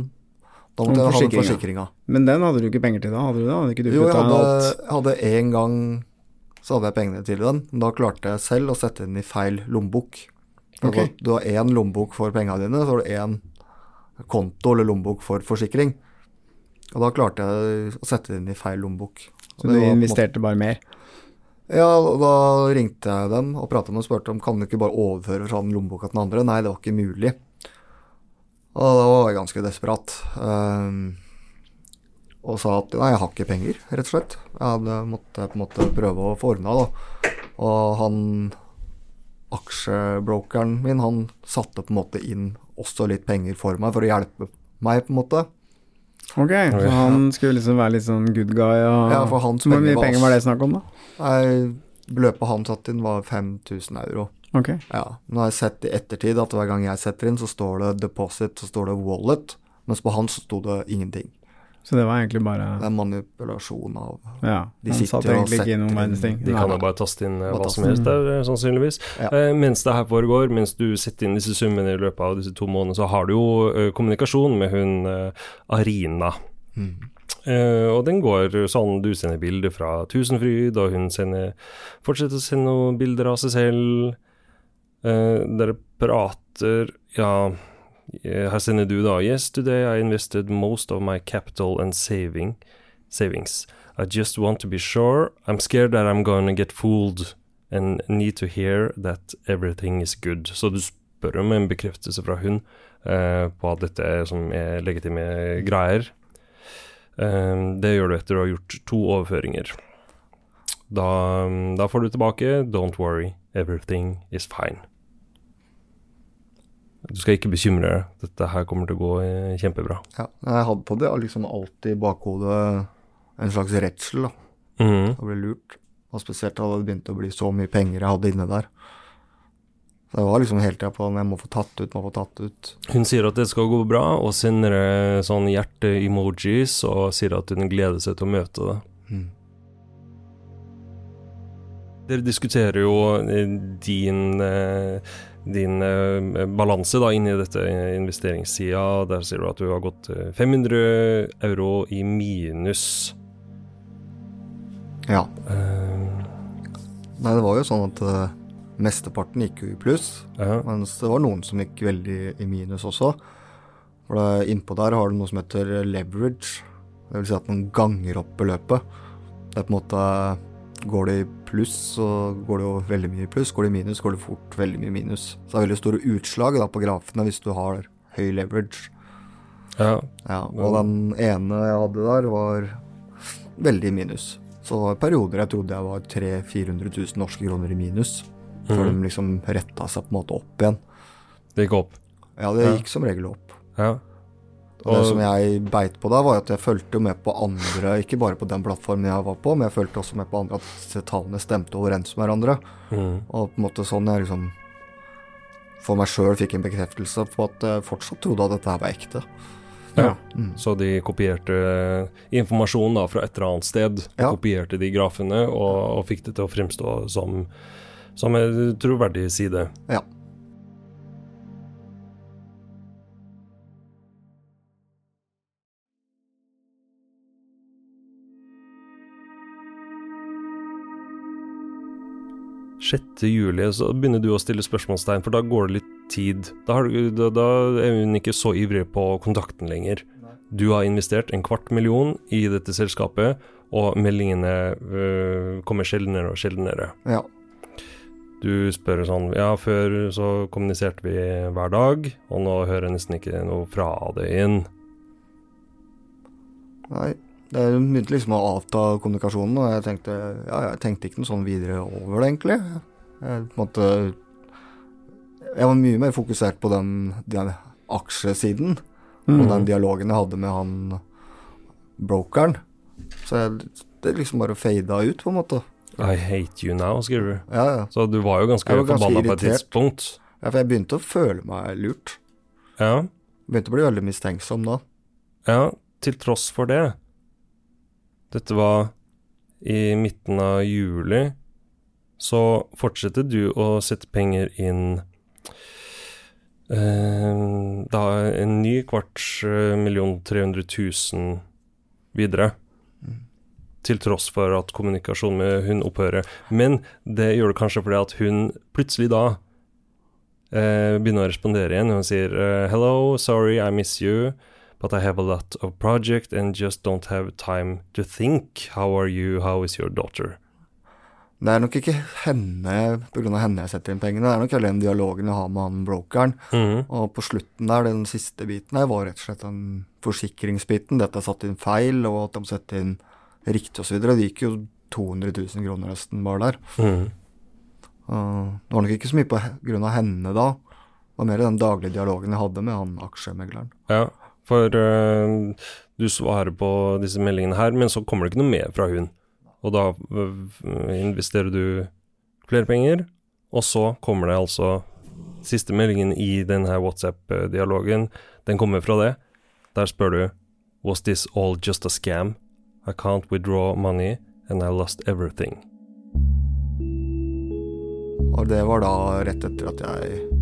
Da måtte jeg ha den forsikringa. Men den hadde du ikke penger til da? Hadde du da? Hadde du Jo, jeg hadde, hadde en gang så hadde jeg pengene til den, men da klarte jeg selv å sette den i feil lommebok. Ok. Altså, Du har én lommebok for pengene dine, så har du én konto eller lommebok for forsikring. Og da klarte jeg å sette den i feil lommebok. Så du investerte bare mer? Ja, da ringte jeg dem og pratet med dem og spurte om kan du ikke bare overføre fra den lommeboka til den andre. Nei, det var ikke mulig. Og da var jeg ganske desperat. Um, og sa at nei, jeg har ikke penger, rett og slett. Jeg hadde måtte på en måte prøve å få ordna, da. Og han aksjebrokeren min, han satte på en måte inn også litt penger for meg, for å hjelpe meg, på en måte. Ok, så han skulle liksom være litt sånn good guy og Ja, for hans Hvor mye penger var det snakk om, da? Nei, beløpet han satte inn, var 5000 euro. Ok. Ja, nå har jeg sett i ettertid at hver gang jeg setter inn, så står det deposit, så står det wallet, mens på han så sto det ingenting. Så det var egentlig bare Det er manipulasjon av Ja, De han satt egentlig ikke i noen verdens ting. De kan jo bare taste inn eh, hva som helst der, eh, sannsynligvis. Ja. Eh, mens det her foregår, mens du setter inn disse summene i løpet av disse to månedene, så har du jo eh, kommunikasjon med hun eh, Arina. Mm. Uh, og den går sånn, du sender bilder fra Tusenfryd, og hun sender, fortsetter å sende noen bilder av seg selv. Eh, dere prater, ja, eh, her sender du da, Yesterday I invested most of my capital and saving, savings. I just want to be sure. I'm scared that I'm gonna get fooled and need to hear that everything is good. Så du spør om en bekreftelse fra hun uh, på at dette er, som er legitime greier. Um, det gjør du etter å ha gjort to overføringer. Da, da får du tilbake 'Don't worry, everything is fine'. Du skal ikke bekymre deg. Dette her kommer til å gå eh, kjempebra. Ja, jeg hadde på det liksom alltid i bakhodet en slags redsel, da. Mhm. Å bli lurt. Og spesielt da det begynte å bli så mye penger jeg hadde inne der. Så jeg var liksom hele tida på den, jeg må få tatt ut, må få tatt ut. Hun sier at det skal gå bra, og sender sånn hjerte-emojis og sier at hun gleder seg til å møte det. Mm. Dere diskuterer jo eh, din, eh, din eh, balanse da inn i dette investeringssida. Der sier du at du har gått eh, 500 euro i minus. Ja. Nei, det var jo sånn at mesteparten gikk jo i pluss. ja. Mens det var noen som gikk veldig i minus også. For det, innpå der har du noe som heter leverage. Det vil si at man ganger opp beløpet. Det er på en måte Går det i pluss, så går det jo veldig mye i pluss. Går det i minus, går det fort veldig mye i minus. Så det er veldig store utslag da på grafene hvis du har høy leverage. ja. Ja, og den ene jeg hadde der, var veldig i minus. Så det var perioder jeg trodde jeg var 300 000-400 000 norske kroner i minus. Før mm. de liksom retta seg på en måte opp igjen. Det gikk opp. Ja, det Ja. gikk som regel opp. Ja. Og det som jeg beit på da, var at jeg fulgte med på andre, ikke bare på den plattformen jeg var på, men jeg fulgte også med på andre at tallene stemte overens med hverandre. Mm. Og på en måte sånn jeg liksom for meg sjøl fikk en bekreftelse på at jeg fortsatt trodde at dette her var ekte. Ja. Mm. Så de kopierte informasjon da fra et eller annet sted. Ja. Kopierte de grafene og, og fikk det til å fremstå som Som en troverdig side. Ja. Sjette juli så begynner du å stille spørsmålstegn, for da går det litt tid. Da, har du, da, da er hun ikke så ivrig på kontakten lenger. Du har investert en kvart million i dette selskapet, og meldingene øh, kommer sjeldnere og sjeldnere. Ja. Du spør sånn Ja, før så kommuniserte vi hver dag, og nå hører jeg nesten ikke noe fra det inn. Nei. Det begynte liksom å avta kommunikasjonen, og jeg tenkte, ja, jeg tenkte ikke noe sånn videre over det, egentlig. Jeg, måte, jeg var mye mer fokusert på den, den aksjesiden, og den dialogen jeg hadde med han brokeren. Så jeg, det liksom bare fada ut, på en måte. I hate you now, skriver du. Ja, ja. Så du var jo ganske, var ganske forbanna på et tidspunkt. ja for jeg begynte å føle meg lurt. Ja. Begynte å bli veldig mistenksom da. Ja, til tross for det. Dette var i midten av juli. Så fortsetter du å sette penger inn eh, Da en ny kvarts eh, million 300 000 videre. Til tross for at kommunikasjonen med hun opphører. Men det gjør det kanskje fordi at hun plutselig da eh, begynner å respondere igjen. Hun sier eh, 'Hello, sorry, I miss you'. But I have a lot of project and just don't have time to think. How are you? How is your daughter? Det er nok ikke henne av henne jeg setter inn pengene, det er nok hele den dialogen jeg har med han brokeren. Mm. Og på slutten der, den siste biten her, var rett og slett den forsikringsbiten. Det at jeg satte inn feil, og at de må sette inn riktig osv. Det gikk jo 200 000 kroner nesten bare der. Mm. Det var nok ikke så mye på grunn av henne da. Det var mer den daglige dialogen jeg hadde med han aksjemegleren. Ja, for uh, du svarer på disse meldingene her, men så kommer det ikke noe mer fra hun. Og da eh, investerer du flere penger, og så kommer det altså siste meldingen i denne WhatsApp-dialogen. Den kommer fra det. Der spør du Was this all just a scam? I can't withdraw money, and I lost everything. Og det var da rett etter at jeg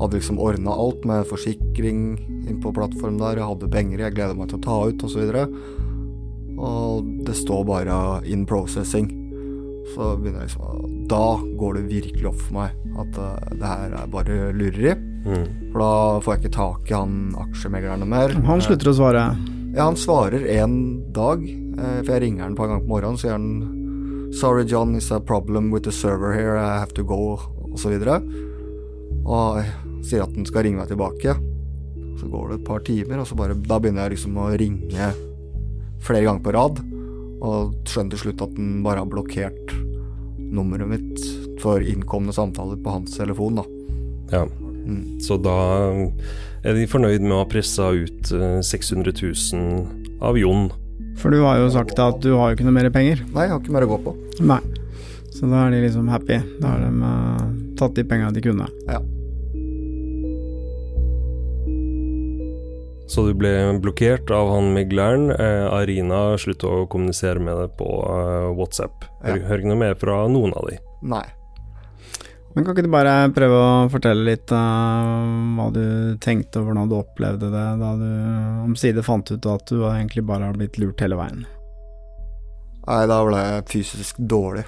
hadde liksom ordna alt med forsikring inn på plattformen der. Jeg hadde penger jeg gleda meg til å ta ut, osv. Og, så og det står bare 'in processing'. Så begynner jeg liksom Da går det virkelig opp for meg at uh, det her er bare lureri. Mm. For da får jeg ikke tak i han aksjemeglerne mer. Han slutter å svare. Ja, han svarer en dag, eh, for jeg ringer han et par ganger på morgenen, så sier han Sorry, John, it's a problem with the server here, I have to go, og så videre. Og sier at den skal ringe meg tilbake. Så går det et par timer, og så bare Da begynner jeg liksom å ringe flere ganger på rad, og skjønner til slutt at den bare har blokkert nummeret mitt for innkomne samtaler på hans telefon, da. Ja. Så da er de fornøyd med å ha pressa ut eh, 600 000 av Jon. For du har jo sagt at du har jo ikke noe mer penger. Nei, jeg har ikke mer å gå på. Nei. Så da er de liksom happy. Da har de uh, tatt de penga de kunne. Ja. Så du ble blokkert av han megleren. Eh, Arina sluttet å kommunisere med deg på eh, WhatsApp. Hør, Ja. hører ikke noe mer fra noen av de. Nei. Men kan ikke du bare prøve å fortelle litt uh, hva du tenkte, og hvordan du opplevde det da du omsider fant ut at du egentlig bare har blitt lurt hele veien? Nei, da ble jeg fysisk dårlig.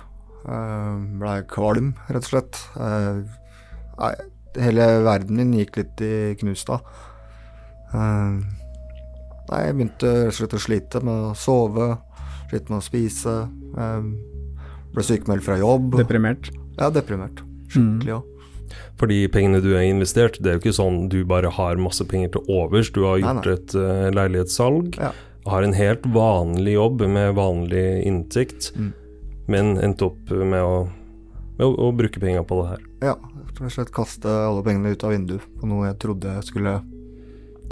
Uh, ble kvalm, rett og slett. Uh, nei, hele verden min gikk litt i knus da. Eh, nei, jeg begynte rett og slett å slite med å sove, slite med å spise. eh, ble sykemeldt fra jobb. Deprimert? ja, deprimert. Skikkelig, ja. For de pengene du har investert, det er jo ikke sånn du bare har masse penger til overs. Du har gjort nei. et uh, leilighetssalg, Ja. har en helt vanlig jobb med vanlig inntekt, Mm. men endte opp med å, med å, å bruke penger på det her. Ja, rett og slett kaste alle pengene ut av vinduet på noe jeg trodde jeg skulle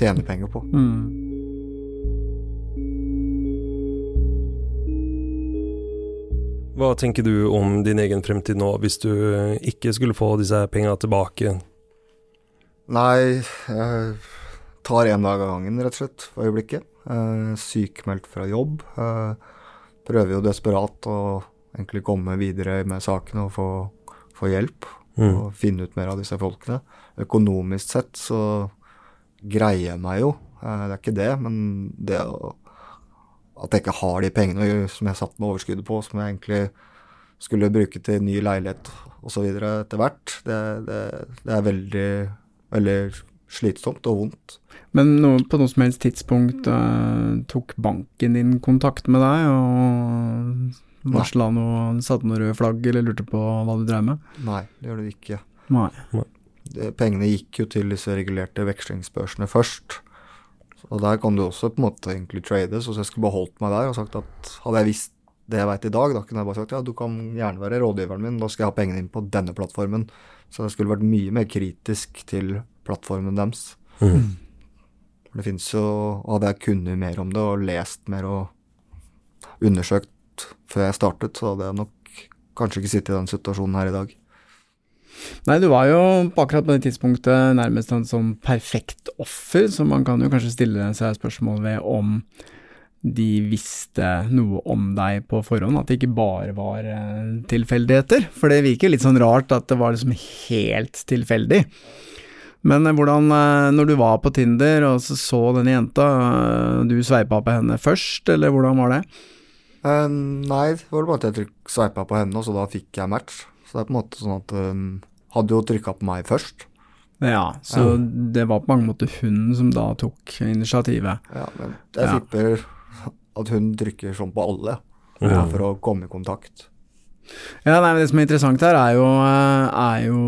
tjene penger på. Mm. Hva tenker du om din egen fremtid nå, hvis du ikke skulle få disse pengene tilbake? Nei, jeg tar én dag av gangen, rett og slett, for øyeblikket. Sykmeldt fra jobb. Eh, Prøver jo desperat å egentlig komme videre med saken og få, få hjelp og finne ut mer av disse folkene. Økonomisk sett så greier meg jo, eh, det er ikke det, men det å at jeg ikke har de pengene som jeg satt med overskuddet på, som jeg egentlig skulle bruke til ny leilighet osv. etter hvert, det, det, det, er veldig, veldig slitsomt og vondt. Men noe, på noe som helst tidspunkt uh, tok banken din kontakt med deg og varsla noe, satte noe røde flagg eller lurte på hva du drev med? Nei, det gjør det ikke. Nei. Det, pengene gikk jo til disse regulerte vekslingsbørsene først. Og der kan du også på en måte egentlig trade, så jeg skulle beholdt meg der og sagt at hadde jeg visst det jeg veit i dag, da kunne jeg bare sagt ja, du kan gjerne være rådgiveren min, da skal jeg ha pengene inn på denne plattformen. Så jeg skulle vært mye mer kritisk til plattformen deres. Mm. Det fins jo Og hadde jeg kunnet mer om det og lest mer og undersøkt før jeg startet, så hadde jeg nok kanskje ikke sittet i den situasjonen her i dag. Nei, du var jo akkurat på det tidspunktet nærmest en sånn perfekt offer, så man kan jo kanskje stille seg spørsmål ved om de visste noe om deg på forhånd, at det ikke bare var eh, tilfeldigheter. For det virker litt sånn rart at det var liksom helt tilfeldig. Men eh, hvordan, eh, når du var på Tinder og så, så denne jenta, du sveipa på henne først, eller hvordan var det? Uh, nei, det var bare at jeg sveipa på henne, og så da fikk jeg match. Så det er på en måte sånn at hun hadde jo trykka på meg først. Ja, så ja. det var på mange måter hun som da tok initiativet. Ja, men jeg ja. tipper at hun trykker sånn på alle ja. for å komme i kontakt. Ja, nei, men Det som er interessant her, er jo, er jo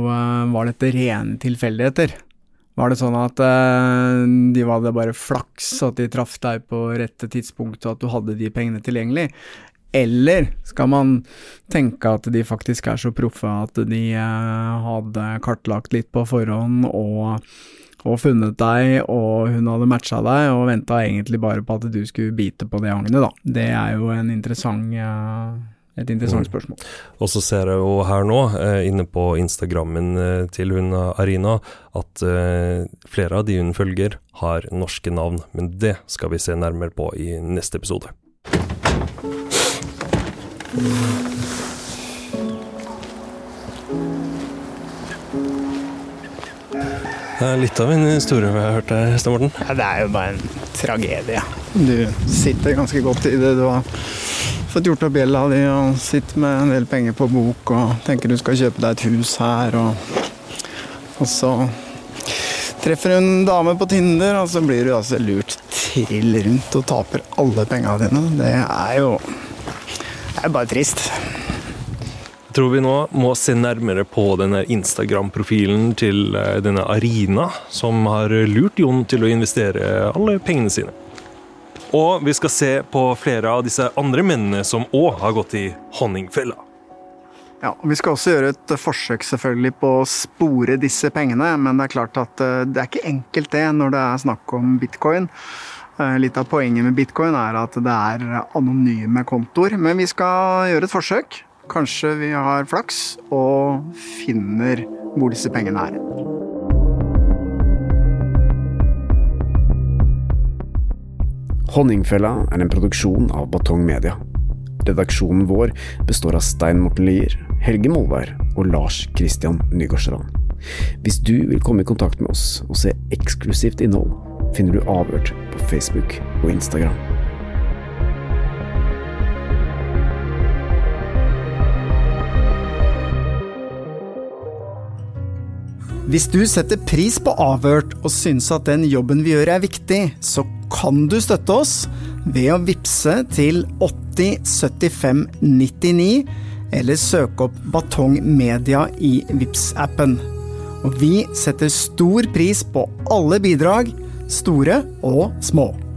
Var dette rene tilfeldigheter? Var det sånn at de de det bare flaks at de traff deg på rette tidspunkt, og at du hadde de pengene tilgjengelig? Eller skal man tenke at de faktisk er så proffe at de eh, hadde kartlagt litt på forhånd og, og funnet deg, og hun hadde matcha deg, og venta egentlig bare på at du skulle bite på det agnet, da. Det er jo en interessant eh, et interessant mm. spørsmål. Og så ser jeg jo her nå, eh, inne på Instagrammen til hun Arina, at flere av de hun følger, har norske navn. Men det skal vi se nærmere på i neste episode. Det er litt av en historie vi har hørt her, Stein Morten. Ja, det er jo bare en tragedie. Du sitter ganske godt i det. Du har fått gjort opp gjelda di og sitter med en del penger på bok og tenker du skal kjøpe deg et hus her, og, og så treffer du en dame på Tinder, og så blir du altså lurt trill rundt og taper alle pengene dine. Det er jo det er bare trist. Jeg tror vi nå må se nærmere på denne Instagram-profilen til eh, denne Arina, som har lurt Jon til å investere alle pengene sine. Og vi skal se på flere av disse andre mennene som òg har gått i honningfella. Ja, Vi skal også gjøre et forsøk selvfølgelig på å spore disse pengene, men det er klart at eh, det er ikke enkelt det når det er snakk om bitcoin. Eh, litt av poenget med bitcoin er at det er anonyme kontoer. Men vi skal gjøre et forsøk. Kanskje vi har flaks og finner hvor disse pengene er. Honningfella er en produksjon av Batong Media. Redaksjonen vår består av Stein Morten Lier, Helge Molvær og Lars Christian Nygårdstrand. Hvis du vil komme i kontakt med oss og se eksklusivt innhold, finner du Avhørt på Facebook og Instagram. Hvis du setter pris på Avhørt og syns at den jobben vi gjør er viktig, så kan du støtte oss ved å vippse til 807599 99, eller søke opp Batong Media i vips appen Og vi setter stor pris på alle bidrag, store og små.